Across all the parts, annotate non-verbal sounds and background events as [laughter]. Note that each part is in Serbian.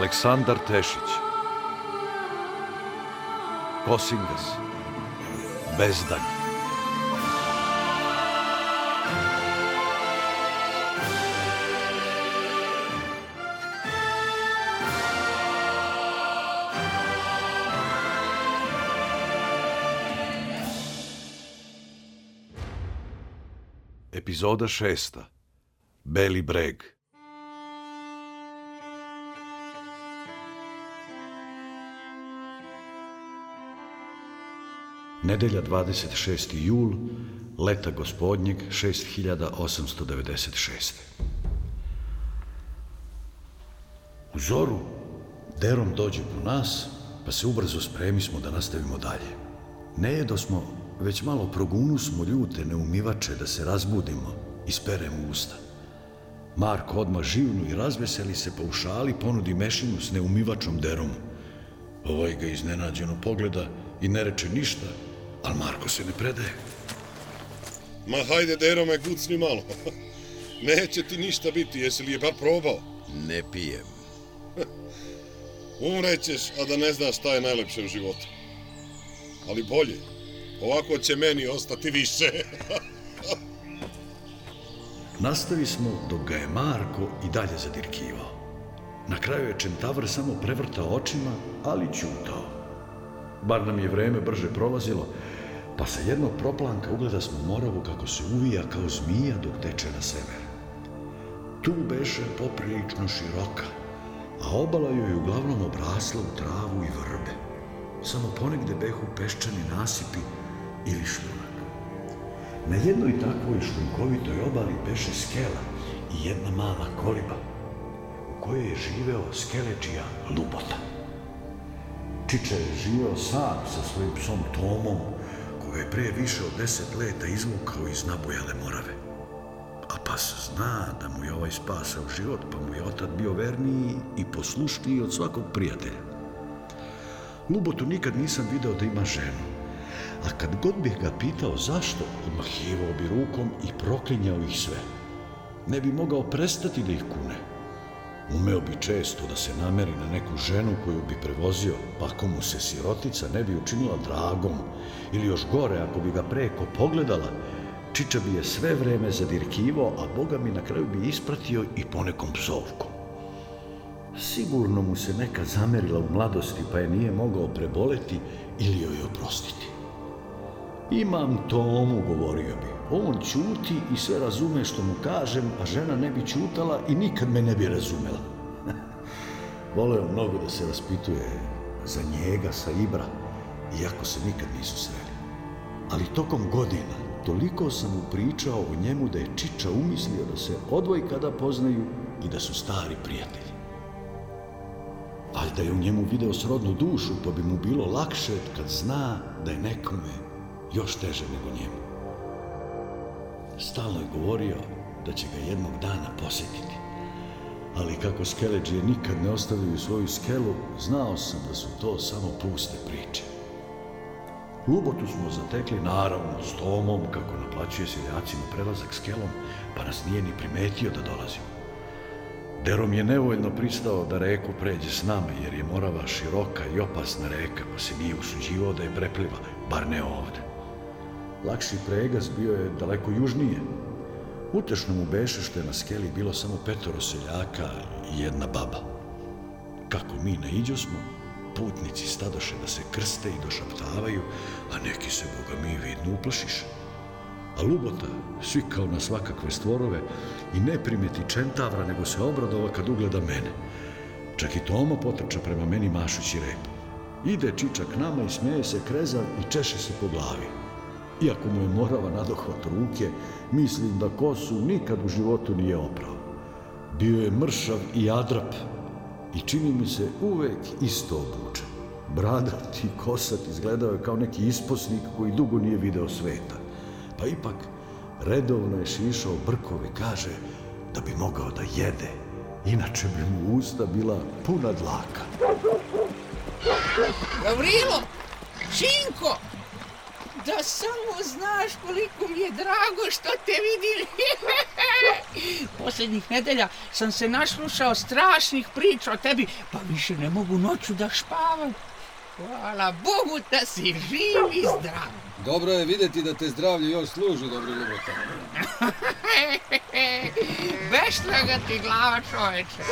Aleksandar Tešić. Kosingas. Bezdanj. Epizoda šesta. Beli breg Nedelja 26. jul, leta gospodnjeg 6896. U zoru Derom dođe po nas, pa se ubrzo spremismo da nastavimo dalje. Ne jedo smo, već malo progunu smo ljute neumivače da se razbudimo i speremo usta. Marko odmah živnu i razveseli se pa u šali ponudi mešinu s neumivačom Derom. Ovaj ga iznenađeno pogleda i ne reče ništa, ali Marko se ne predaje. Ma hajde, Dero me gucni malo. [laughs] Neće ti ništa biti, jesi li je bar probao? Ne pijem. [laughs] Umrećeš, a da ne znaš šta je najlepše u životu. Ali bolje, ovako će meni ostati više. [laughs] Nastavi smo dok ga je Marko i dalje zadirkivao. Na kraju je Čentavr samo prevrtao očima, ali ćutao. Bar nam je vreme brže prolazilo, pa sa jednog proplanka ugleda smo Moravu kako se uvija kao zmija dok teče na sever. Tu beše poprilično široka, a obala joj uglavnom obrasla u travu i vrbe. Samo ponegde behu peščani nasipi ili šljunak. Na jednoj takvoj šljunkovitoj obali beše skela i jedna mala koliba, u kojoj je živeo skeleđija Lubota. Čiča je živeo sam sa svojim psom Tomom, koga je pre više od deset leta izvukao iz nabojale morave. A pas zna da mu je ovaj spasao život, pa mu je otad bio verniji i poslušniji od svakog prijatelja. Lubotu nikad nisam video da ima ženu, a kad god bih ga pitao zašto, odmahivao bi rukom i proklinjao ih sve. Ne bi mogao prestati da ih kune. Umeo bi često da se nameri na neku ženu koju bi prevozio, pa ako mu se sirotica ne bi učinila dragom, ili još gore, ako bi ga preko pogledala, Čiča bi je sve vreme zadirkivao, a Boga mi na kraju bi ispratio i ponekom psovkom. Sigurno mu se neka zamerila u mladosti, pa je nije mogao preboleti ili joj oprostiti. Imam Tomu, govorio bi. On ćuti i sve razume što mu kažem, a žena ne bi ćutala i nikad me ne bi razumela. [laughs] Voleo mnogo da se raspituje za njega sa Ibra, iako se nikad nisu sreli. Ali tokom godina toliko sam mu pričao o njemu da je Čiča umislio da se odvoj kada poznaju i da su stari prijatelji. Valjda je u njemu video srodnu dušu, pa bi mu bilo lakše kad zna da je nekome još teže nego njemu. Stalno je govorio da će ga jednog dana posjetiti. Ali kako skeleđije nikad ne ostavljaju svoju skelu, znao sam da su to samo puste priče. Lubotu smo zatekli naravno s Tomom kako naplaćuje seljacima prelazak skelom, pa nas nije ni primetio da dolazimo. Derom je nevoljno pristao da reku pređe s nama, jer je Morava široka i opasna reka, pa se nije usuđivao da je prepliva, bar ne ovde. Lakši pregaz bio je daleko južnije. Utešno mu beše što je na skeli bilo samo petoro seljaka i jedna baba. Kako mi naiđo smo, putnici stadoše da se krste i došaptavaju, a neki se, boga mi, vidno uplašiše. A Lubota, svi kao na svakakve stvorove, i ne primeti čentavra, nego se obradova kad ugleda mene. Čak i Toma potrča prema meni mašući rep. Ide Čiča k nama i smeje se krezav i češe se po glavi. Iako mu je morava nadohvat ruke, mislim da kosu nikad u životu nije oprao. Bio je mršav i adrap i čini mi se uvek isto obučen. Bradat i kosat izgledao je kao neki isposnik koji dugo nije video sveta. Pa ipak redovno je šišao brkove, kaže da bi mogao da jede, inače bi mu usta bila puna dlaka. Gavrilo! Šinko! Da samo znaš koliko mi je drago što te vidim. [laughs] Posljednjih nedelja sam se naslušao strašnih priča o tebi, pa više ne mogu noću da špavam. Hvala Bogu da si živ i zdrav. Dobro je videti da te zdravlje još služi, dobri ljubota. [laughs] Beštraga ti glava čoveče.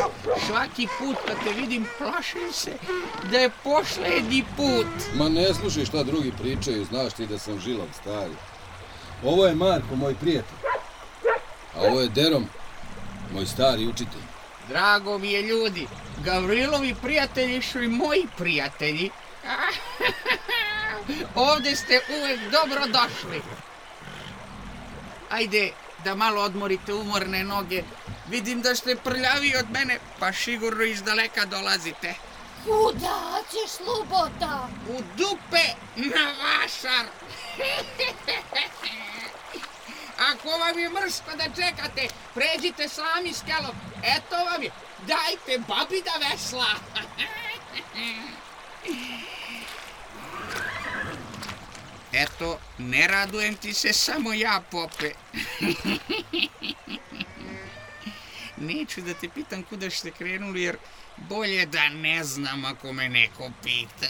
Svaki put kad te vidim plašim se da je posljednji put. Ma ne slušaj šta drugi pričaju, znaš ti da sam žilav stari. Ovo je Marko, moj prijatelj. A ovo je Derom, moj stari učitelj. Drago mi je ljudi, Gavrilovi prijatelji su i moji prijatelji. [laughs] Ovde ste uvek dobro došli. Ajde, da malo odmorite umorne noge. Vidim da ste prljavi od mene, pa sigurno iz daleka dolazite. Kuda ćeš, Slobota? U dupe na vašar. Ako vam je mrsko da čekate, pređite sami skelom. Eto vam je. Dajte babi da vesla. Eto, ne radujem ti se samo ja, pope. [laughs] Neću da te pitam kuda ste krenuli, jer bolje da ne znam ako me neko pita.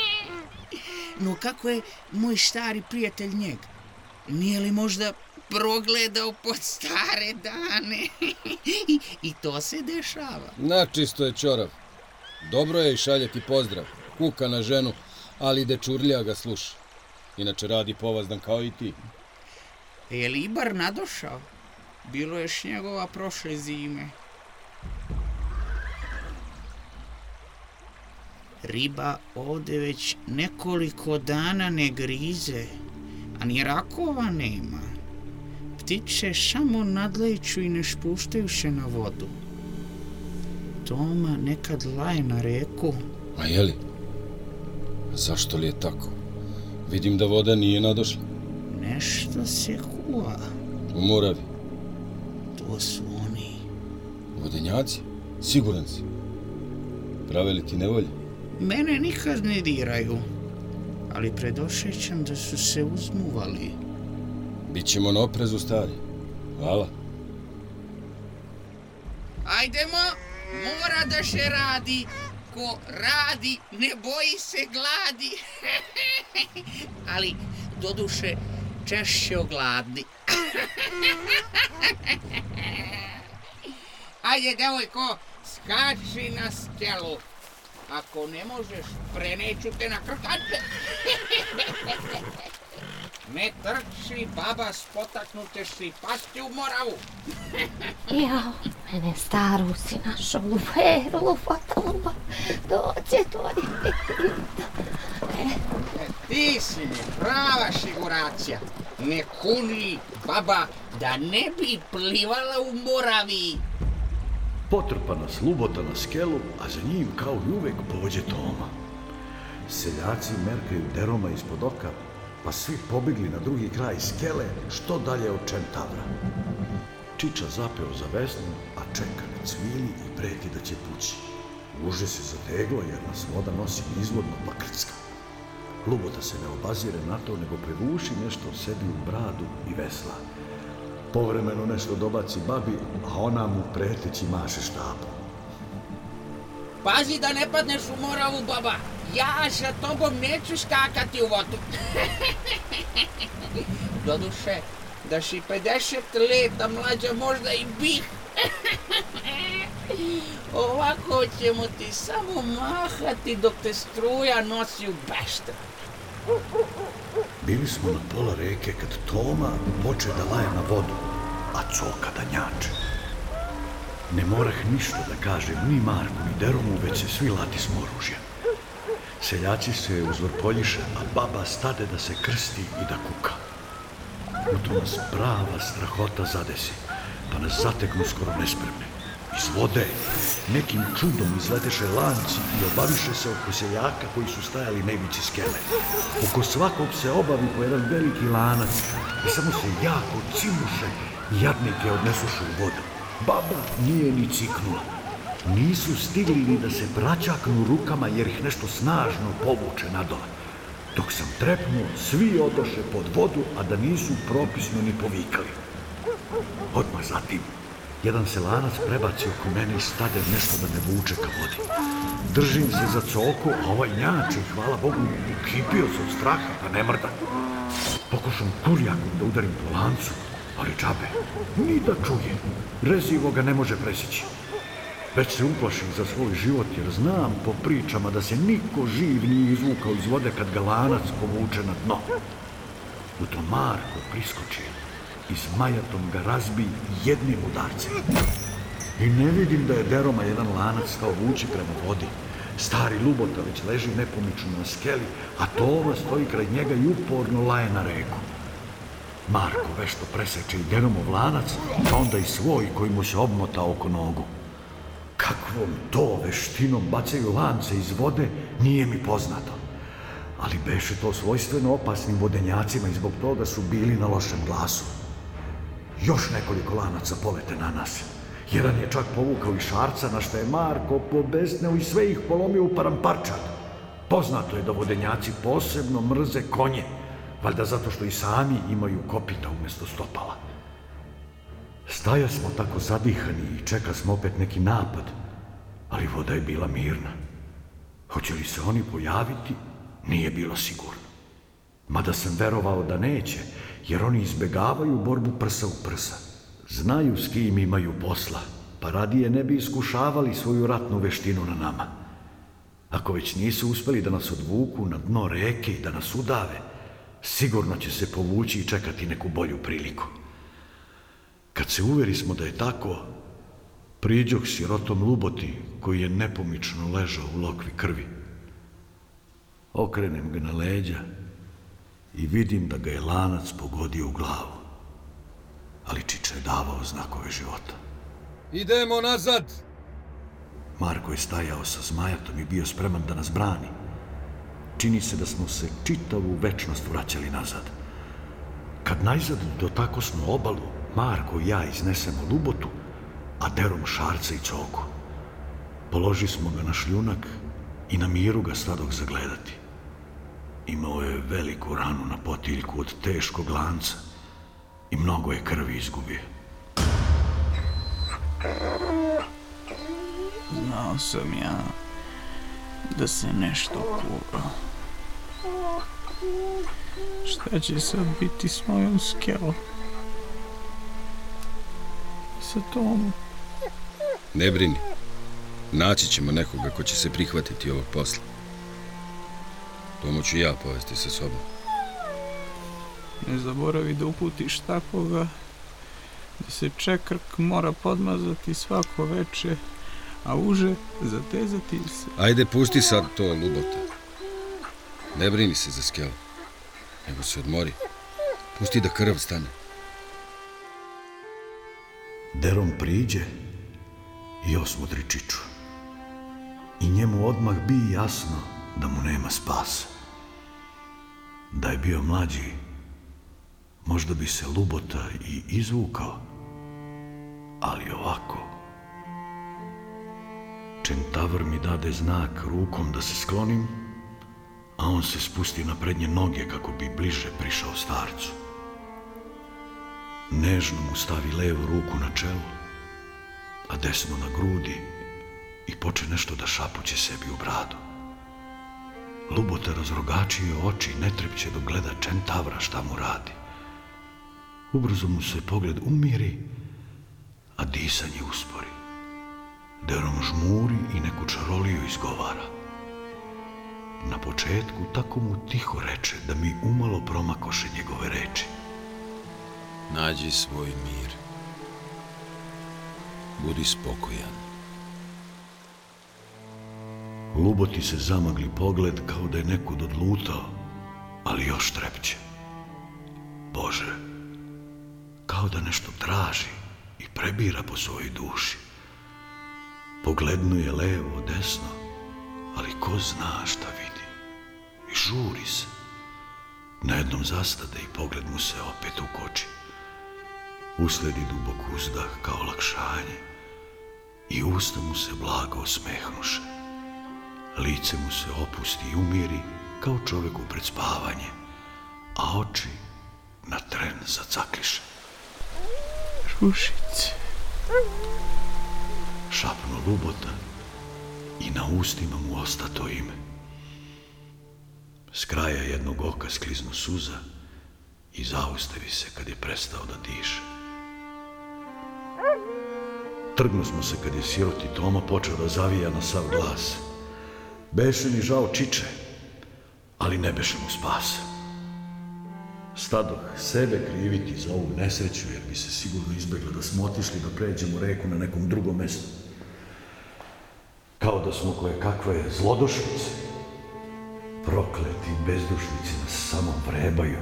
[laughs] no kako je moj stari prijatelj njeg? Nije li možda progledao pod stare dane? [laughs] I to se dešava. Načisto je čorav. Dobro je i šalje ti pozdrav. Kuka na ženu, ali dečurlja ga sluša. Inače radi povazdan kao i ti. Je li Ibar nadošao? Bilo je snjegova prošle zime. Riba ovde već nekoliko dana ne grize, a ni rakova nema. Ptiče samo nadleću i ne spuštaju se na vodu. Toma nekad laje na reku. A jeli? A zašto li je tako? Vidim da voda nije nadošla. Nešto se kuva. U Moravi. To su oni. Vodenjaci? Siguran si. Prave li ti nevolje? Mene nikad ne diraju, ali predošećam da su se uzmuvali. Bićemo na oprezu, stari. Hvala. Ajdemo, mora da se radi. Ko radi, ne boji se gladi. [laughs] [laughs] ali, doduše, češće ogladni. [laughs] Ajde, devojko, skači na skelu. Ako ne možeš, preneću te na krkače. [laughs] Ne trči, baba, spotaknute si pasti u moravu. Jao, mene staru si našao u feru, lufatoluba. Dođe to je. E, ti si prava siguracija. Ne kuni, baba, da ne bi plivala u moravi. Potrpa nas lubota na skelu, a za njim kao i uvek pođe Toma. Seljaci merkaju deroma ispod oka, pa svi pobegli na drugi kraj skele, što dalje od Čentavra. Čiča zapeo za vesnu, a čeka na cvili i preti da će pući. Uže se zateglo jer nas voda nosi nizvodno pa krcka. Lubota se ne obazire na to, nego prevuši nešto sebi u bradu i vesla. Povremeno nešto dobaci babi, a ona mu preteći maše štapom. Pazi da ne padneš u moravu, baba. Ja sa tobom neću skakati u vodu. [laughs] Doduše, da si 50 leta mlađa možda i bih. [laughs] Ovako ćemo ti samo mahati dok te struja nosi u beštra. Bili smo na pola reke kad Toma poče da laje na vodu, a coka da njače. Ne morah ništa da kažem ni Marku ni Deromu, već se svi lati smo oružjem. Seljaci se uzvrpoljiše, a baba stade da se krsti i da kuka. U to nas prava strahota zadesi, pa nas zateknu skoro nespremne. Iz vode nekim čudom izleteše lanci i obaviše se oko seljaka koji su stajali na ivici skele. Oko svakog se obavi po jedan veliki lanac i samo se jako cimuše i jadnike odnesuše u vodu. Baba nije ni ciknula. Nisu stigli ni da se praćaknu rukama jer ih nešto snažno povuče nadole. Dok sam trepnuo, svi odoše pod vodu, a da nisu propisno ni povikali. Odmah zatim, jedan se lanac prebaci oko mene i stade nešto da me vuče ka vodi. Držim se za coku, a ovaj njače, hvala Bogu, ukipio se od straha da ne mrda. Pokušam kurjakom da udarim po lancu, ali džabe, ni da čuje. Rezivo ga ne može presići. Već se uplašim za svoj život jer znam po pričama da se niko živ nije izvukao iz vode kad ga lanac povuče na dno. U to Marko priskoči i s majatom ga razbi jednim udarcem. I ne vidim da je deroma jedan lanac kao vuči prema vodi. Stari Lubota već leži nepomično na skeli, a Toma stoji kraj njega i uporno laje na reku. Marko vešto preseče i deromov lanac, a onda i svoj koji mu se obmota oko nogu. Kakvom to veštinom bacaju lance iz vode, nije mi poznato. Ali beše to svojstveno opasnim vodenjacima i zbog toga su bili na lošem glasu. Još nekoliko lanaca polete na nas. Jedan je čak povukao i šarca, na što je Marko pobesneo i sve ih polomio u paramparčad. Poznato je da vodenjaci posebno mrze konje, valjda zato što i sami imaju kopita umesto stopala. Staja smo tako zadihani i čeka smo opet neki napad, ali voda je bila mirna. Hoće li se oni pojaviti, nije bilo sigurno. Mada sam verovao da neće, jer oni izbegavaju borbu prsa u prsa. Znaju s kim imaju posla, pa radije ne bi iskušavali svoju ratnu veštinu na nama. Ako već nisu uspeli da nas odvuku na dno reke i da nas udave, sigurno će se povući i čekati neku bolju priliku. Kad se uveri smo da je tako, priđoh sirotom luboti koji je nepomično ležao u lokvi krvi. Okrenem ga na leđa i vidim da ga je lanac pogodio u glavu. Ali Čiča je davao znakove života. Idemo nazad! Marko je stajao sa zmajatom i bio spreman da nas brani. Čini se da smo se čitavu večnost vraćali nazad. Kad najzad dotako smo obalu, Marko i ja iznesemo lubotu, a derom šarca i coku. Položi smo ga na šljunak i na miru ga stadog zagledati. Imao je veliku ranu na potiljku od teškog lanca i mnogo je krvi izgubio. Znao sam ja da se nešto kura. Šta će sad biti s mojom skelom? Sa tom? Ne brini. Naći ćemo nekoga ko će se prihvatiti ovog posla. Tomu ću ja povesti sa sobom. Ne zaboravi da uputiš takoga da se čekrk mora podmazati svako veče, a uže zatezati se. Ajde, pusti sad to, Lubota. Ne brini se za skelu. Nego se odmori. Pusti da krv stane. Derom priđe i osmudri Čiču. I njemu odmah bi jasno da mu nema spasa. Da je bio mlađi, možda bi se Lubota i izvukao, ali ovako. Čentavr mi dade znak rukom da se sklonim, a on se spusti na prednje noge kako bi bliže prišao starcu. Nežno mu stavi levu ruku na čelo, a desno na grudi i poče nešto da šapuće sebi u bradu. Lubota razrogačio oči i ne trepće dok gleda Čentavra šta mu radi. Ubrzo mu se pogled umiri, a disanje uspori. Derom žmuri i neku čaroliju izgovara. Na početku tako mu tiho reče da mi umalo promakoše njegove reči. Nađi svoj mir. Budi spokojan. Luboti se zamagli pogled kao da je nekud odlutao, ali još trepće. Bože, kao da nešto traži i prebira po svojoj duši. Poglednuje levo, desno, ali ko zna šta vidi. I žuri se. Na jednom zastade i pogled mu se opet ukoči. Usledi dubok uzdah kao lakšanje i usta mu se blago osmehnuše. Lice mu se opusti i umiri kao čoveku pred spavanje, a oči na tren zacakliše. Rušice. Šapno lubota i na ustima mu osta to ime. S kraja jednog oka skliznu suza i zaustavi se kad je prestao da diše. Trgnu smo se kad je siroti Toma počeo da zavija na sav glas. Beše mi žao Čiče, ali ne beše mu spasa. Stadoh sebe kriviti za ovu nesreću, jer bi se sigurno izbeglo da smo otišli da pređemo reku na nekom drugom mestu. Kao da smo koje kakve zlodošnice. Prokleti bezdušnici nas samo vrebaju,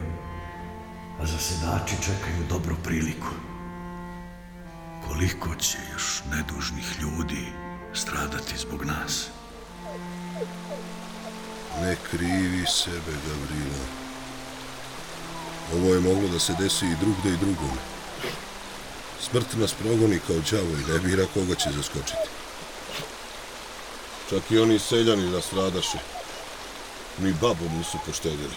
a zasedači čekaju dobru priliku. Koliko će još nedužnih ljudi stradati zbog nas? Ne krivi sebe, Gavrila. Ovo je moglo da se desi i drugde i drugome. Smrt nas progoni kao đavo i ne bira koga će zaskočiti. Čak i oni seljani nastradaše. Ni babu nisu poštedili.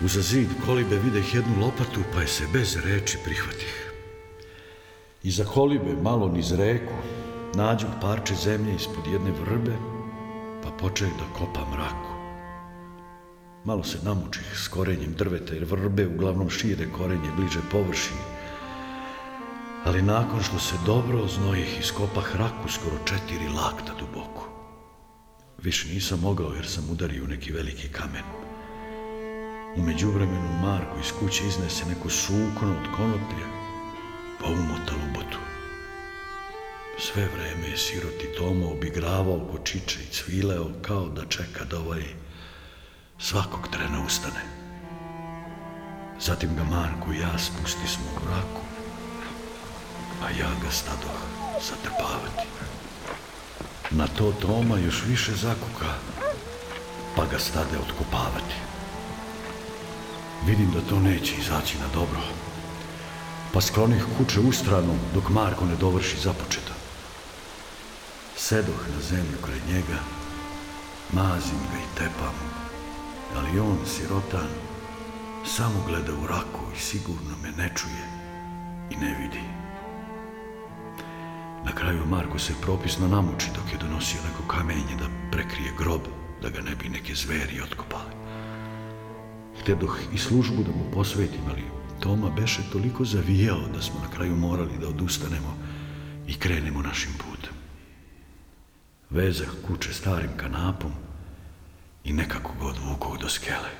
Uza zid kolibe videh jednu lopatu, pa je se bez reči prihvatih. Iza kolibe, malo niz reku, nađu parče zemlje ispod jedne vrbe, pa počeh da kopa mraku. Malo se namučih s korenjem drveta, jer vrbe uglavnom šire korenje bliže površini. Ali nakon što se dobro oznojih, iskopah raku skoro četiri lakta duboko. Više nisam mogao jer sam udario u neki veliki kamen. Umeđu vremenu Marko iz kuće iznese neko sukno od konoplja, pa umota lubotu. Sve vreme je siroti Tomo obigravao oko čiče i cvileo kao da čeka da ovaj svakog trena ustane. Zatim ga Marko i ja spusti smo u raku, a ja ga stadoh zatrpavati. Na to Toma još više zakuka, pa ga stade otkopavati. Vidim da to neće izaći na dobro, pa sklonih kuće stranu dok Marko ne dovrši započeto. Sedoh na zemlju kraj njega, mazim ga i tepam, ali on, sirotan, samo gleda u raku i sigurno me ne čuje i ne vidi. Na kraju Marko se propisno namuči dok je donosio neko kamenje da prekrije grob, da ga ne bi neke zveri otkopali. Htedoh i službu da mu posvetim, ali Toma beše toliko zavijao da smo na kraju morali da odustanemo i krenemo našim putem. Vezah kuće starim kanapom i nekako ga odvukao do skele.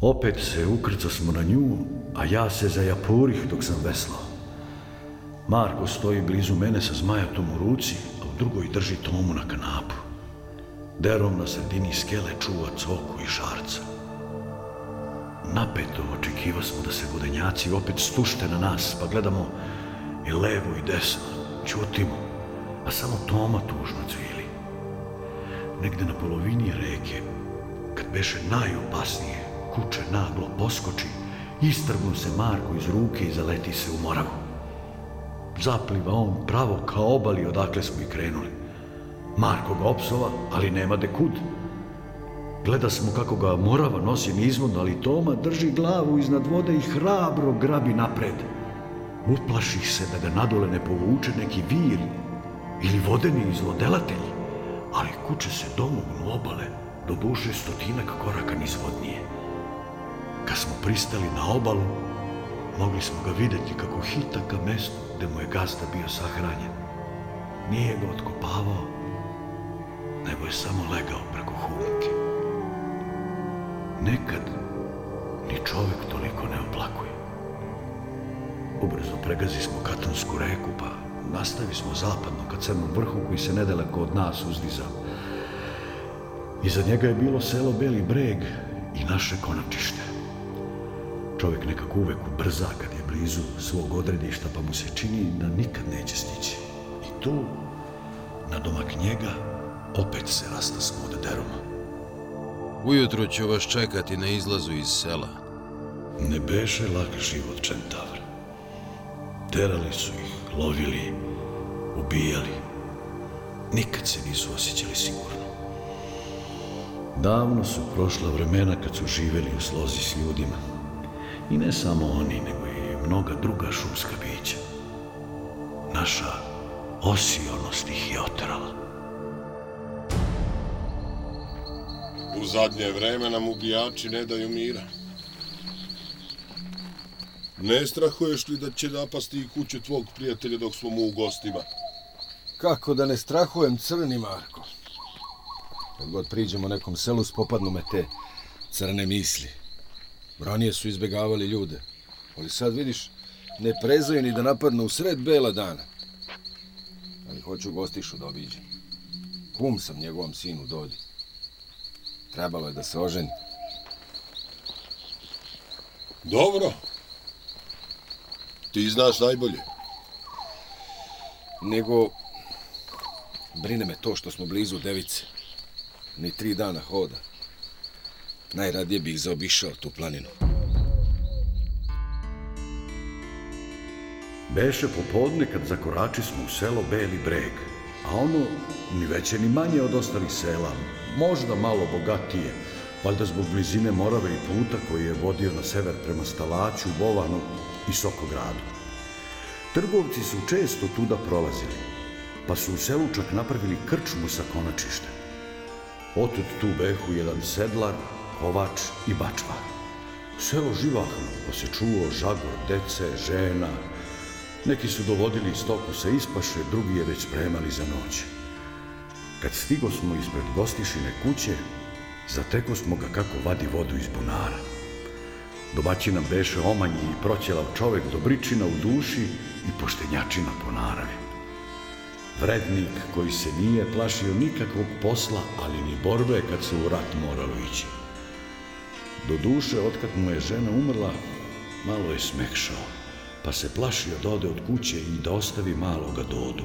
Opet se ukrca smo na nju, a ja se zajapurih dok sam veslao. Marko stoji blizu mene sa zmajatom u ruci, a u drugoj drži tomu na kanapu. Derom na sredini skele čuva coku i šarca. Napeto očekiva smo da se vodenjaci opet stušte na nas, pa gledamo i levo i desno, ćutimo, a samo Toma tužno cvili. Negde na polovini reke, kad beše najopasnije, kuće naglo poskoči, istrgnu se Marko iz ruke i zaleti se u moravu. Zapliva on pravo kao obali odakle smo i krenuli. Marko ga opsova, ali nema de kud. Gleda smo kako ga morava nosi nizvodno, ali Toma drži glavu iznad vode i hrabro grabi napred. Uplaših se da ga nadole ne povuče neki vir ili vodeni izlodelatelji, ali kuće se domognu obale, do duše stotinak koraka nizvodnije. Kad smo pristali na obalu, mogli smo ga videti kako hita ka mestu gde mu je gazda bio sahranjen. Nije ga otkopavao, nego je samo legao preko humke. Nekad ni čovek toliko ne oplakuje. Ubrzo pregazi smo Katonsku reku, pa nastavi smo zapadno ka Crnom vrhu koji se nedaleko od nas uzdizao. Iza njega je bilo selo Beli breg i naše konačište. Čovjek nekako uvek ubrza kad je blizu svog odredišta, pa mu se čini da nikad neće stići. I tu, na domak njega, opet se rasta smo od deroma. Ujutro ću vas čekati na izlazu iz sela. Ne beše lak život Čentavra. Terali su ih, lovili, ubijali. nikad se nisu osjećali sigurno. Davno su prošla vremena kad su živeli u slozi s ljudima. I ne samo oni, nego i mnoga druga šumska bića. Naša osionost ih je otrala. U zadnje vreme nam ubijači ne daju mira. Ne strahuješ li da će napasti i kuću tvog prijatelja dok smo mu u gostima? Kako da ne strahujem crni, Marko? Kad god priđemo nekom selu, spopadnu me te crne misli. Ranije su izbegavali ljude, ali sad vidiš, ne prezaju ni da napadnu u sred bela dana. Ali hoću gostišu da obiđem. Kum sam njegovom sinu Dodi. Trebalo je da se oženi. Dobro. Ti znaš najbolje. Nego, brine me to što smo blizu device. Ni tri dana hoda. Najradije bih zaobišao tu planinu. Beše popodne kad zakorači smo u selo Beli breg, a ono ni veće ni manje od ostalih sela, možda malo bogatije, valjda zbog blizine Morave i puta koji je vodio na sever prema Stalaću, Bovanu i Sokogradu. Trgovci su često tuda prolazili, pa su u selu čak napravili krčmu sa konačištem. Otud tu behu jedan sedlar, kovač i bačvar. Selo živahno, pa se čuo žagor dece, žena. Neki su dovodili stoku sa ispaše, drugi je već spremali za noć. Kad stigo smo ispred gostišine kuće, zateko smo ga kako vadi vodu iz bunara. Domaći nam beše omanji i proćelav čovek dobričina u duši i poštenjačina po naravi. Vrednik koji se nije plašio nikakvog posla, ali ni borbe kad se u rat moralo ići. Do duše, otkad mu je žena umrla, malo je smekšao, pa se plašio da ode od kuće i da ostavi maloga Dodu.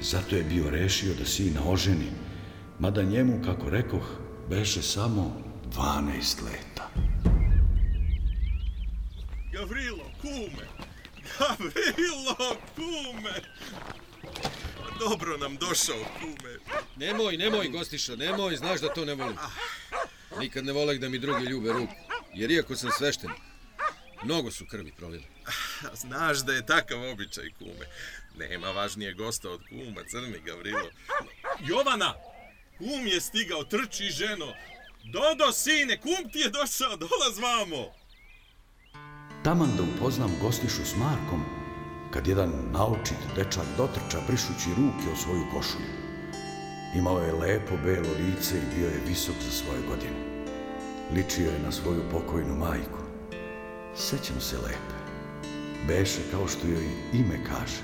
Zato je bio rešio da sina oženi, mada njemu, kako rekoh, beše samo 12 leta. Gavrilo, kume! Gavrilo, kume! Dobro nam došao, kume. Nemoj, nemoj, gostiša, nemoj, znaš da to ne volim. Nikad ne volek da mi drugi ljube ruku, jer iako sam svešten, mnogo su krvi prolili. Znaš da je takav običaj, kume. Nema važnije gosta od kuma, crni Gavrilo. Jovana! Kum je stigao, trči ženo. Dodo, sine, kum ti je došao, dolaz vamo. Taman da upoznam gostišu s Markom, kad jedan naučit dečak dotrča brišući ruke o svoju košulju. Imao je lepo belo lice i bio je visok za svoje godine. Ličio je na svoju pokojnu majku. Sećam se lepe. Beše kao što joj ime kaže.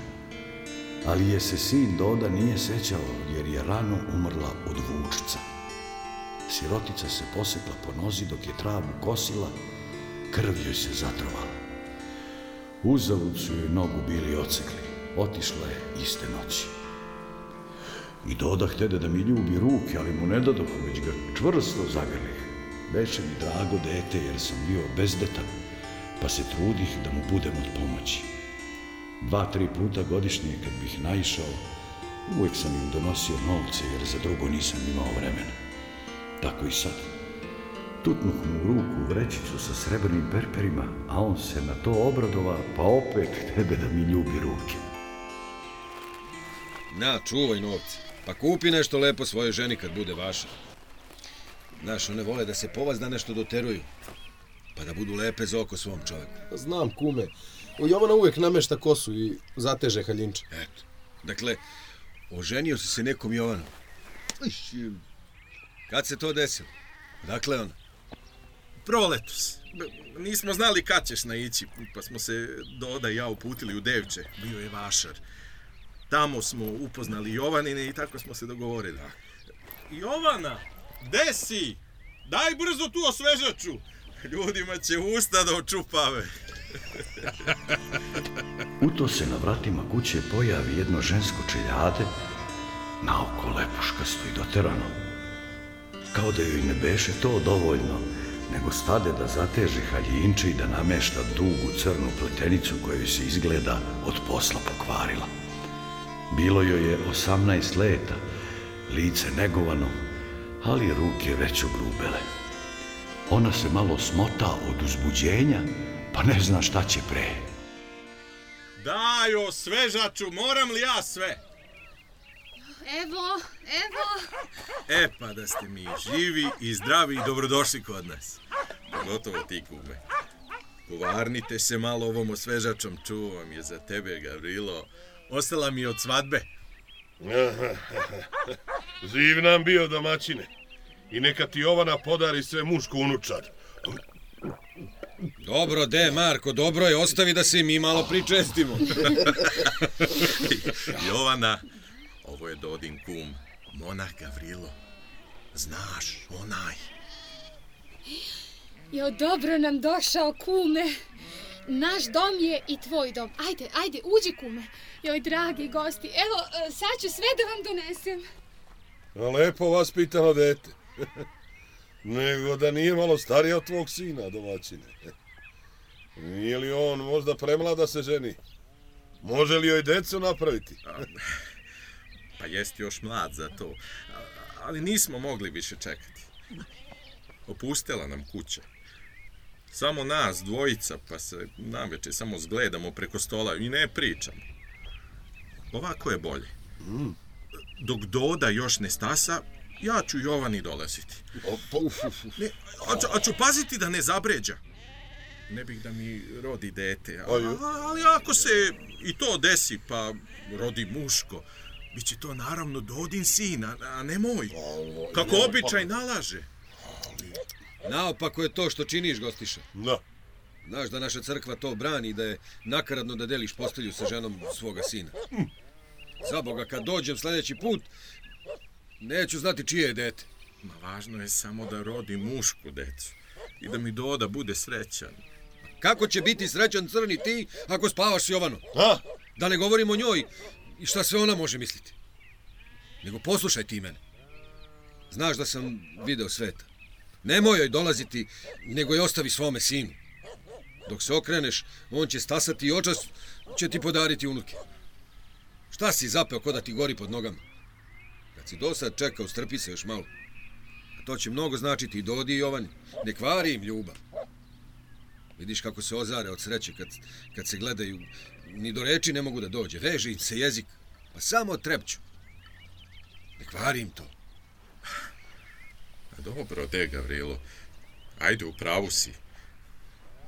Ali je se sin Doda nije sećao jer je rano umrla od vučica. Sirotica se posekla po nozi dok je travu kosila, krv se zatrovala. Uzavud su joj nogu bili ocekli. Otišla je iste noći. I Doda htede da mi ljubi ruke, ali mu ne dadoh, već ga čvrsto zagrlih. Beše mi drago dete, jer sam bio bezdetan, pa se trudih da mu budem od pomoći. Dva, tri puta godišnje, kad bih naišao, uvek sam im donosio novce, jer za drugo nisam imao vremena. Tako i sad. Tutnuh mu u ruku vrećicu sa srebrnim perperima, a on se na to obradova, pa opet tebe da mi ljubi ruke. Na, čuvaj novce. Pa kupi nešto lepo svojoj ženi kad bude vaša. Znaš, one vole da se povaz da nešto doteruju. Pa da budu lepe za oko svom čoveku. Znam, kume. Jovana uvek namešta kosu i zateže haljinče. Eto. Dakle, oženio si se nekom Jovanom. Iš, Kad se to desilo? Dakle on? Proletos. Nismo znali kad ćeš naići, pa smo se Doda i ja uputili u Devče. Bio je vašar. Tamo smo upoznali Jovanine i tako smo se dogovorili. Jovana, gde si? Daj brzo tu osvežaču. Ljudima će usta da očupave. [laughs] U to se na vratima kuće pojavi jedno žensko čeljade, naoko lepuškasto i doterano. Kao da joj ne beše to dovoljno, nego stade da zateže haljinče i da namešta dugu crnu pletenicu joj se izgleda od posla pokvarila. Bilo joj je 18 leta, lice negovano, ali ruke već ogrubele. Ona se malo smota od uzbuđenja, pa ne zna šta će pre. Dajo, svežaču, moram li ja sve? Evo, evo. E pa da ste mi živi i zdravi i dobrodošli kod nas. Pogotovo ti kume. Kuvarnite se malo ovom osvežačom, čuvam je za tebe, Gavrilo. Ostala mi od svadbe. [laughs] Živ nam bio domaćine. I neka ti Jovana podari sve muško unučad. Dobro, de, Marko, dobro je, ostavi da se i mi malo pričestimo. [laughs] [laughs] Jovana, ovo je Dodin kum, monah Gavrilo. Znaš, onaj. Jo, dobro nam došao, kume. Naš dom je i tvoj dom. Ajde, ajde, uđi, kume. Joj, dragi gosti, evo, e, sad ću sve da vam donesem. Lepo vas pitano dete. [laughs] Nego da nije malo stariji od tvog sina, domaćine. [laughs] Nije li on možda premlada da se ženi? Može li joj decu napraviti? Pa jest još mlad za to. Ali nismo mogli više čekati. Opustila nam kuća. Samo nas, dvojica, pa se naveče samo zgledamo preko stola i ne pričamo. Ovako je bolje. Dok Doda još ne stasa, ja ću Jovani dolaziti. Ne, a, ću, a ću paziti da ne zabređa. Ne bih da mi rodi dete. A, Aju. ali ako se i to desi, pa rodi muško, bit će to naravno Dodin sin, a, a ne moj. Kako običaj nalaže. Naopako je to što činiš, gostiša. Da. Znaš da naša crkva to brani da je nakaradno da deliš postelju sa ženom svoga sina. Za Boga, kad dođem sledeći put, neću znati čije je dete. Ma važno je samo da rodi mušku decu i da mi Doda bude srećan. Kako će biti srećan crni ti ako spavaš s Jovanom? Da ne govorim o njoj i šta sve ona može misliti. Nego poslušaj ti mene. Znaš da sam video sveta. Nemoj joj dolaziti, nego je ostavi svome sinu. Dok se okreneš, on će stasati i očas će ti podariti unuke. Šta si zapeo ko da ti gori pod nogama? Kad si do sad čekao, strpi se još malo. A to će mnogo značiti i Dodi i Jovani. Ne kvari im ljubav. Vidiš kako se ozare od sreće kad, kad se gledaju. Ni do reči ne mogu da dođe. Veže im se jezik. Pa samo trepću. Ne kvari im to. A dobro, de, Gavrilo. Ajde, u pravu si.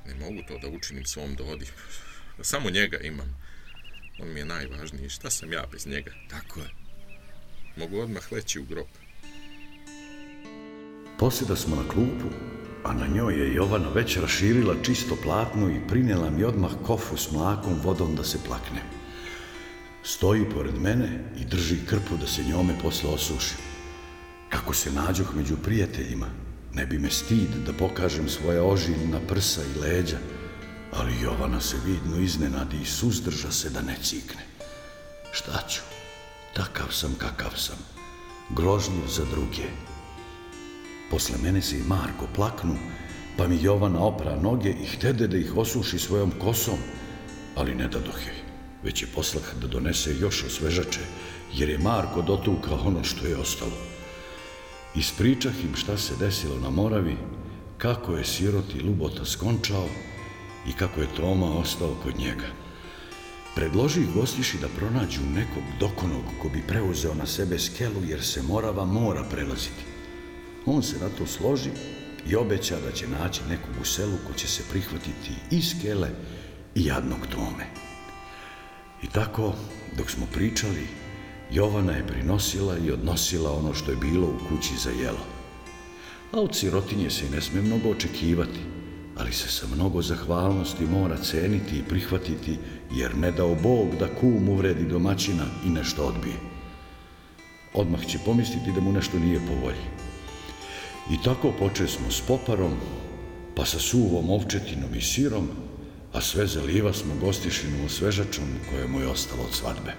Ne mogu to da učinim svom Dodi. Samo njega imam. On mi je najvažniji. Šta sam ja bez njega? Tako je. Mogu odmah leći u grob. Posjeda smo na klupu, a na njoj je Jovana već raširila čisto platno i prinela mi odmah kofu s mlakom vodom da se plaknem. Stoji pored mene i drži krpu da se njome posle osušim. Kako se nađoh među prijateljima, ne bi me stid da pokažem svoje ožiljna prsa i leđa, ali Jovana se vidno iznenadi i suzdrža se da ne cikne. Šta ću? Takav sam kakav sam. Grožljiv za druge. Posle mene se i Marko plaknu, pa mi Jovana opra noge i htede da ih osuši svojom kosom, ali ne dadohe, već je poslah da donese još osvežače, jer je Marko dotukao ono što je ostalo. Ispričah im šta se desilo na Moravi, kako je siroti Lubota skončao i kako je Toma ostao kod njega. Predloži gostiši da pronađu nekog dokonog ko bi preuzeo na sebe skelu jer se Morava mora prelaziti. On se na to složi i obeća da će naći nekog u selu ko će se prihvatiti i skele i jadnog tome. I tako, dok smo pričali, Jovana je prinosila i odnosila ono što je bilo u kući za jelo. A od sirotinje se i ne sme mnogo očekivati, ali se sa mnogo zahvalnosti mora ceniti i prihvatiti, jer ne dao Bog da kum uvredi domaćina i nešto odbije. Odmah će pomisliti da mu nešto nije po volji. I tako poče smo s poparom, pa sa suvom ovčetinom i sirom, a sve zaliva smo gostišinu osvežačom koje mu je ostalo od svadbe.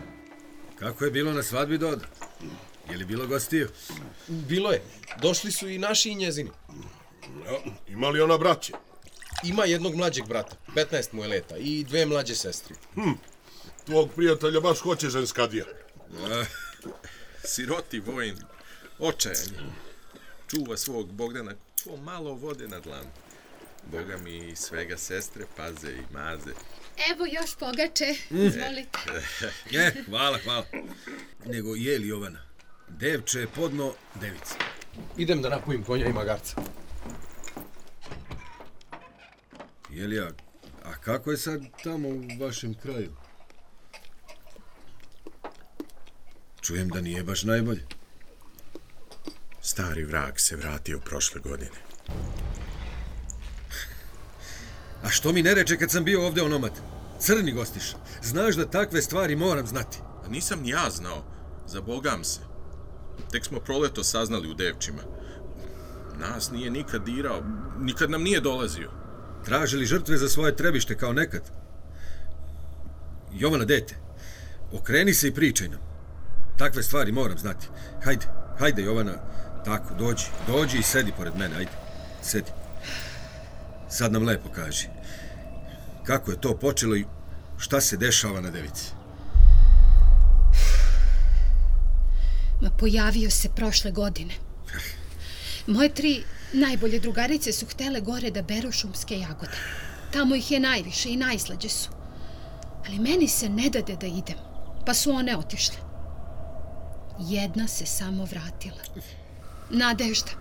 Kako je bilo na svadbi, Doda? Je li bilo gostiju? Bilo je. Došli su i naši i njezini. Ja, ima li ona braće? Ima jednog mlađeg brata, 15 mu je leta, i dve mlađe sestre. Tvog prijatelja baš hoće ženskadija. Siroti vojn, očajanje. Čuva svog Bogdana ko malo vode na dlanu. Boga mi i svega sestre paze i maze. Evo još pogače, izvolite. [laughs] E, hvala, hvala. Nego, je li Jovana? Devče, podno, devica. Idem da napojim konja i magarca. Jelija, a kako je sad tamo u vašem kraju? Čujem da nije baš najbolje. Stari vrag se vratio prošle godine. A što mi ne reče kad sam bio ovde onomad? Crni gostiš, znaš da takve stvari moram znati. A nisam ni ja znao. Zabogam se. Tek smo proleto saznali u devčima. Nas nije nikad dirao, nikad nam nije dolazio. Tražili žrtve za svoje trebište kao nekad. Jovana, dete, okreni se i pričaj nam. Takve stvari moram znati. Hajde, hajde Jovana, tako, dođi, dođi i sedi pored mene, ajde, sedi. Sad nam lepo kaži. Kako je to počelo i šta se dešava na devici? Ma pojavio se prošle godine. Moje tri najbolje drugarice su htele gore da beru šumske jagode. Tamo ih je najviše i najslađe su. Ali meni se ne dade da idem, pa su one otišle. Jedna se samo vratila. Nadežda.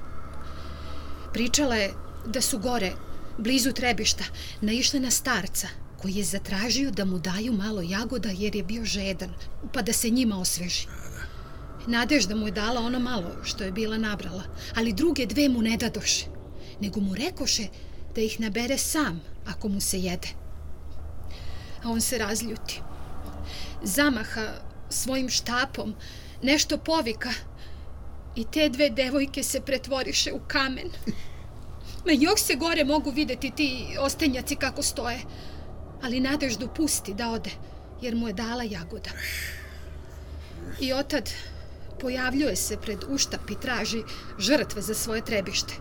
Pričala je da su gore, blizu trebišta, naišle na starca koji je zatražio da mu daju malo jagoda jer je bio žedan, pa da se njima osveži. Nadežda mu je dala ono malo što je bila nabrala, ali druge dve mu ne dadoše, nego mu rekoše da ih nabere sam ako mu se jede. A on se razljuti. Zamaha svojim štapom, nešto povika i te dve devojke se pretvoriše u kamen. Ma još se gore mogu videti ti ostenjaci kako stoje, ali Nadeždu pusti da ode, jer mu je dala jagoda. I otad pojavljuje se pred uštap i traži žrtve za svoje trebište.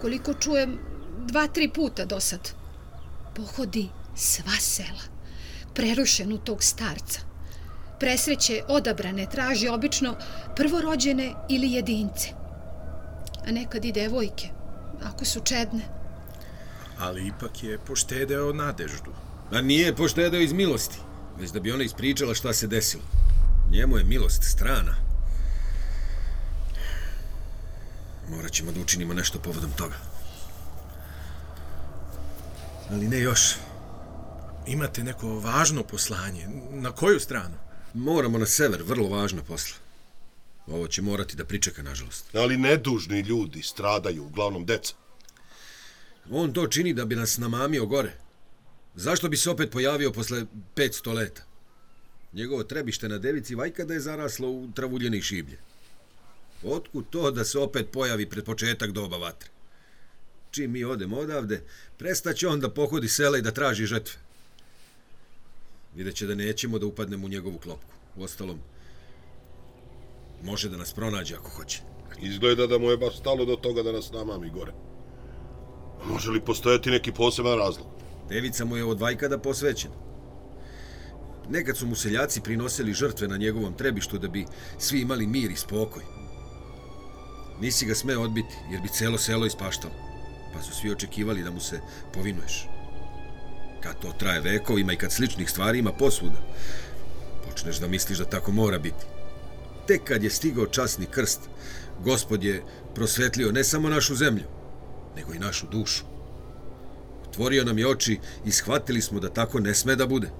Koliko čujem, dva, tri puta do sad. Pohodi sva sela, prerušenu tog starca. Presreće odabrane traži obično prvorođene ili jedince. A nekad i devojke, ako su čedne. Ali ipak je poštedeo nadeždu. A nije poštedeo iz milosti, već da bi ona ispričala šta se desilo. Njemu je milost strana. Morat ćemo da učinimo nešto povodom toga. Ali ne još. Imate neko važno poslanje. Na koju stranu? Moramo na sever, vrlo važno posla. Ovo će morati da pričeka, nažalost. Ali nedužni ljudi stradaju, uglavnom deca. On to čini da bi nas namamio gore. Zašto bi se opet pojavio posle 500 leta? Njegovo trebište na devici vajkada je zaraslo u travuljene šiblje. Otkud to da se opet pojavi pred početak doba vatre? Čim mi odemo odavde, prestaće on da pohodi sela i da traži žetve. Videće da nećemo da upadnemo u njegovu klopku. Uostalom, može da nas pronađe ako hoće. Izgleda da mu je baš stalo do toga da nas namami gore. Može li postojati neki poseban razlog? Devica mu je od vajkada posvećena. Nekad su mu seljaci prinosili žrtve na njegovom trebištu da bi svi imali mir i spokoj. Nisi ga smeo odbiti, jer bi celo selo ispaštalo. Pa su svi očekivali da mu se povinuješ. Kad to traje vekovima i kad sličnih stvari ima posvuda, počneš da misliš da tako mora biti. Tek kad je stigao časni krst, gospod je prosvetlio ne samo našu zemlju, nego i našu dušu. Otvorio nam je oči i shvatili smo da tako ne sme da bude.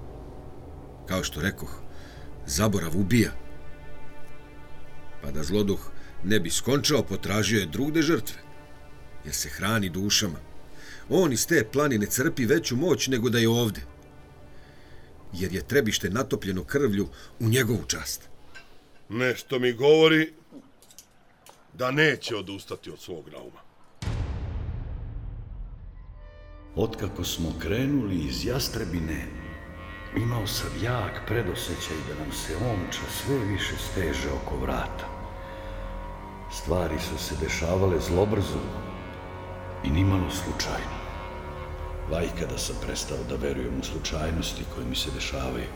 Kao što rekoh, zaborav ubija. Pa da zloduh ne bi skončao, potražio je drugde žrtve, jer se hrani dušama. On iz te planine crpi veću moć nego da je ovde, jer je trebište natopljeno krvlju u njegovu čast. Nešto mi govori da neće odustati od svog nauma. Otkako smo krenuli iz Jastrebine, imao sam jak predosećaj da nam se omča sve više steže oko vrata. Stvari su se dešavale zlobrzo i nimalo slučajno. Vajkada sam prestao da verujem u slučajnosti koje mi se dešavaju.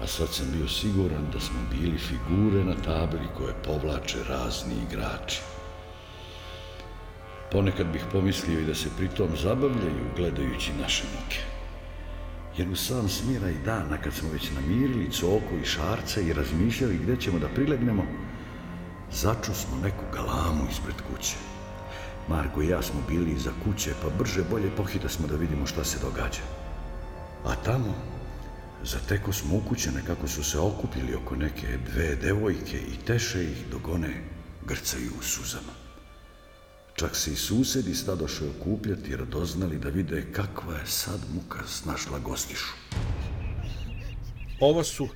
a sad sam bio siguran da smo bili figure na tabeli koje povlače razni igrači. Ponekad bih pomislio i da se pritom zabavljaju gledajući naše muke. Jer u sam smira i dana kad smo već namirili coko i šarce i razmišljali gde ćemo da prilegnemo, začu smo neku galamu ispred kuće. Marko i ja smo bili iza kuće, pa brže bolje pohita smo da vidimo šta se događa. A tamo, zateko smo ukućene kako su se okupili oko neke dve devojke i teše ih dok one grcaju u suzama. Čak se i susedi stadoše okupljati jer doznali da vide kakva je sad muka snašla gostišu. Ovo su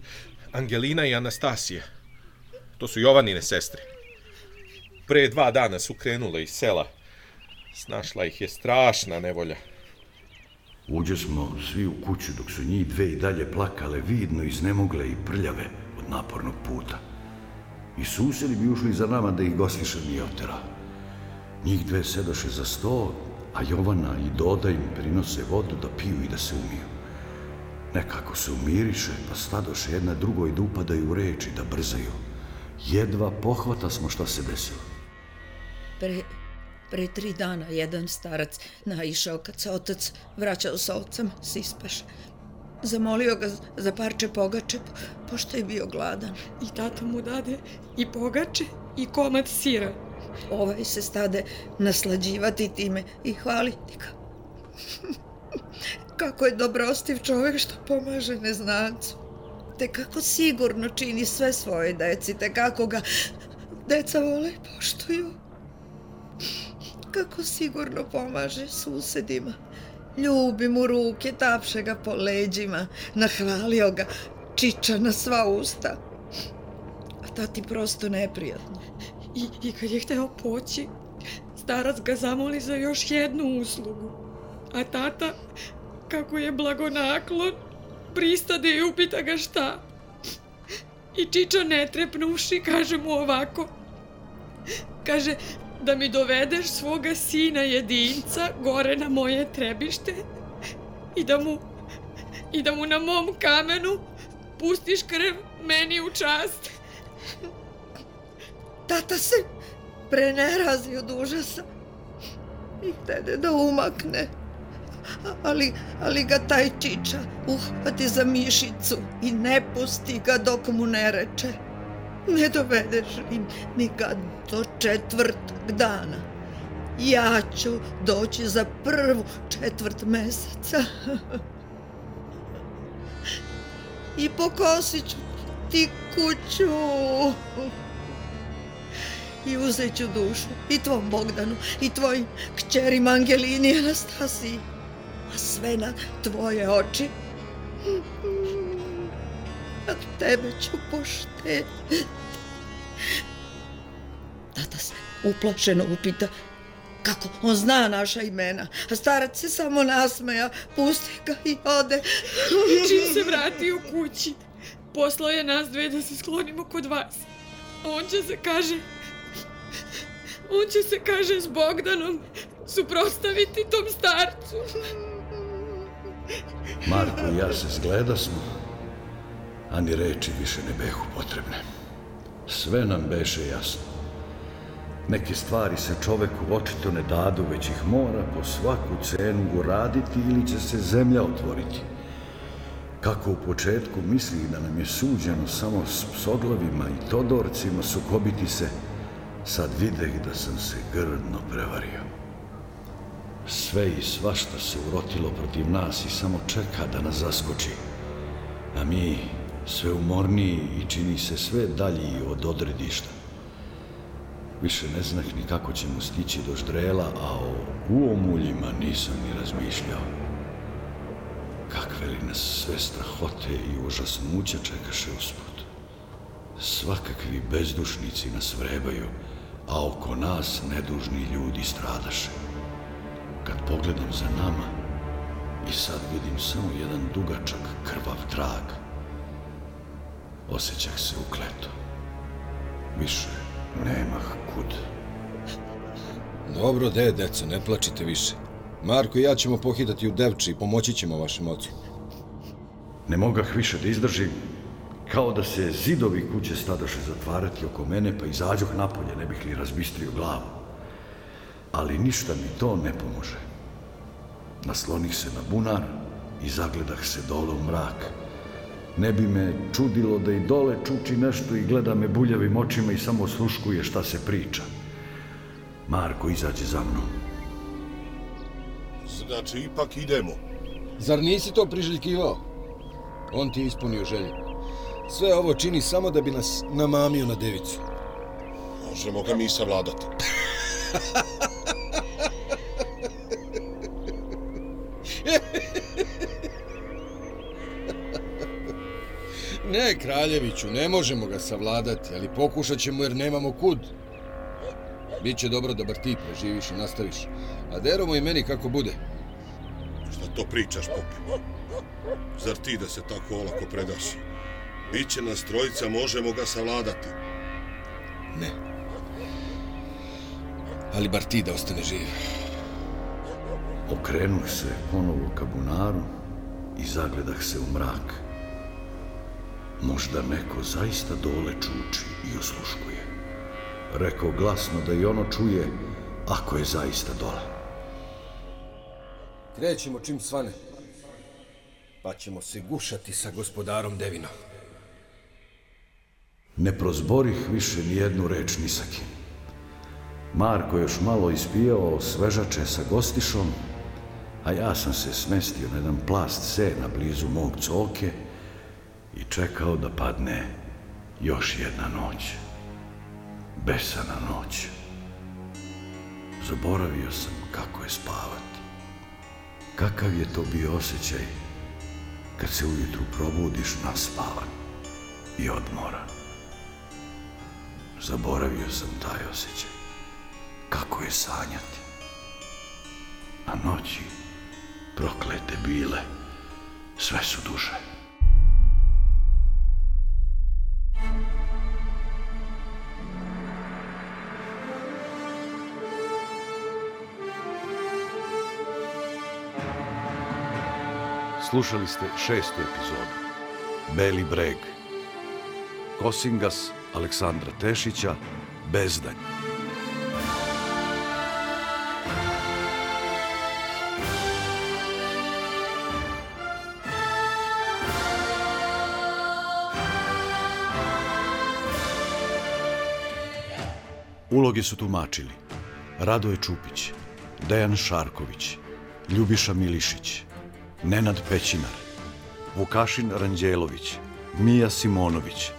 Angelina i Anastasija. To su Jovanine sestre. Pre dva dana su krenule iz sela. Snašla ih je strašna nevolja. Uđe smo svi u kuću dok su njih dve i dalje plakale vidno iznemogle i prljave od napornog puta. I susedi bi ušli za nama da ih gostiša nije oterao. Njih dve sedoše za sto, a Jovana i Doda im prinose vodu da piju i da se umiju. Nekako se umiriše, pa stadoše jedna drugoj da upadaju u reči, da brzaju. Jedva pohvata smo šta se desilo. Pre, pre tri dana jedan starac naišao kad se otac vraćao sa ocem s ispaše. Zamolio ga za parče pogače, pošto je bio gladan. I tata mu dade i pogače i komad sira. Ovaj se stade naslađivati time i hvaliti ga. kako je dobrostiv čovek što pomaže neznancu. Te kako sigurno čini sve svoje deci, te kako ga deca vole i poštuju. Kako sigurno pomaže susedima. Ljubi mu ruke, tapše ga po leđima, nahvalio ga, čiča na sva usta. A tati prosto neprijatno. I, I kad je hteo poći, starac ga zamoli za još jednu uslugu. A tata, kako je blagonaklon, pristade i upita ga šta. I Čiča ne trepnuši, kaže mu ovako. Kaže, da mi dovedeš svoga sina jedinca gore na moje trebište i da mu, i da mu na mom kamenu pustiš krv meni u čast. Tata se prenerazi od užasa i htede da umakne. Ali, ali ga taj čiča uhvati za mišicu i ne pusti ga dok mu ne reče. Ne dovedeš li ni ga do četvrtog dana. Ja ću doći za prvu četvrt meseca. I pokosit ću ti kuću i uzet ću dušu i tvom Bogdanu i tvojim kćerima Angelini i Anastasiji, a sve na tvoje oči. A tebe ću pošteti. Tata se uplašeno upita kako on zna naša imena, a starac se samo nasmeja, pusti ga i ode. Čim se vrati u kući, poslao je nas dve da se sklonimo kod vas. On će se kaže On će se, kaže, s Bogdanom suprostaviti tom starcu. Marko i ja se zgleda smo, a ni reči više ne behu potrebne. Sve nam beše jasno. Neke stvari se čoveku očito ne dadu, već ih mora po svaku cenu uraditi ili će se zemlja otvoriti. Kako u početku misli da nam je suđeno samo s psoglavima i todorcima sukobiti se, Sad videh da sam se grdno prevario. Sve i svašta se urotilo protiv nas i samo čeka da nas zaskoči. A mi sve umorniji i čini se sve dalji od odredišta. Više ne znah ni kako ćemo stići do ždrela, a o uomuljima nisam ni razmišljao. Kakve li nas sve strahote i užasnuća čekaše usput. Svakakvi bezdušnici nas vrebaju, a oko nas nedužni ljudi stradaše. Kad pogledam za nama i sad vidim samo jedan dugačak krvav trag, osjećah se ukleto. Više nemah kud. Dobro, de, deco, ne plačite više. Marko i ja ćemo pohitati u Devči i pomoći ćemo vašem ocu. Ne mogah više da izdržim kao da se zidovi kuće stadoše zatvarati oko mene, pa izađoh napolje, ne bih li razbistrio glavu. Ali ništa mi to ne pomože. Naslonih se na bunar i zagledah se dole u mrak. Ne bi me čudilo da i dole čuči nešto i gleda me buljavim očima i samo sluškuje šta se priča. Marko izađe za mnom. Znači, ipak idemo. Zar nisi to priželjkivao? On ti je ispunio želju. Sve ovo čini samo da bi nas namamio na devicu. Možemo ga mi savladati. [laughs] Ne, kraljeviću, ne možemo ga savladati, ali pokušat ćemo jer nemamo kud. Biće dobro da bar ti preživiš i nastaviš. A deromo i meni kako bude. Šta to pričaš, pope? Zar ti da se tako olako predaš? Biće nas trojica, možemo ga savladati. Ne. Ali bar ti da ostane živ. Okrenuh se ponovo ka bunaru i zagledah se u mrak. Možda neko zaista dole čuči i osluškuje. Rekao glasno da i ono čuje ako je zaista dole. Krećemo čim svane. Pa ćemo se gušati sa gospodarom Devinom. Ne prozborih više ni jednu reč ni sa kim. Marko još malo ispijao svežače sa gostišom, a ja sam se smestio na jedan plast sena blizu mog coke i čekao da padne još jedna noć. Besana noć. Zaboravio sam kako je spavati. Kakav je to bio osjećaj kad se ujutru probudiš naspavan i odmoran. Zaboravio sam taj osjećaj. Kako je sanjati. A noći, proklete bile, sve su duže. Slušali ste šestu epizodu. Beli breg. Kosingas Aleksandra Tešića, Bezdanj. Uloge su tumačili Radoje Čupić, Dejan Šarković, Ljubiša Milišić, Nenad Pećinar, Vukašin Ranđelović, Mija Simonović,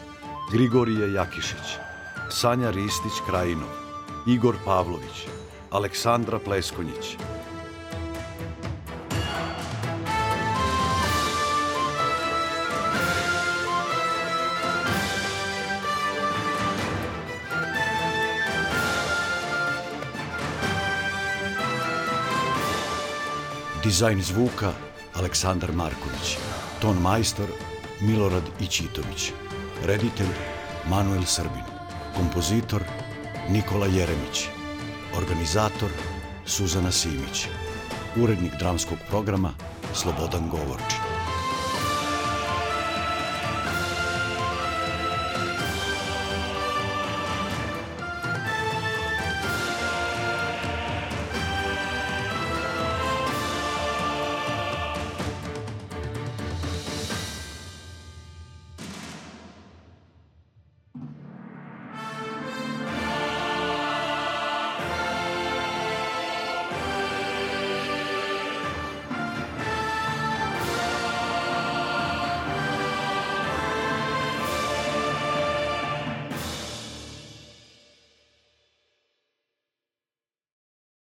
Grigorije Jakišić, Sanja Ristić Krajinov, Igor Pavlović, Aleksandra Pleskonjić, Dizajn zvuka Aleksandar Marković. Ton majstor Milorad Ićitović. Reditelj Manuel Srbin. Kompozitor Nikola Jeremić. Organizator Suzana Simić. Urednik dramskog programa Slobodan Govorčić.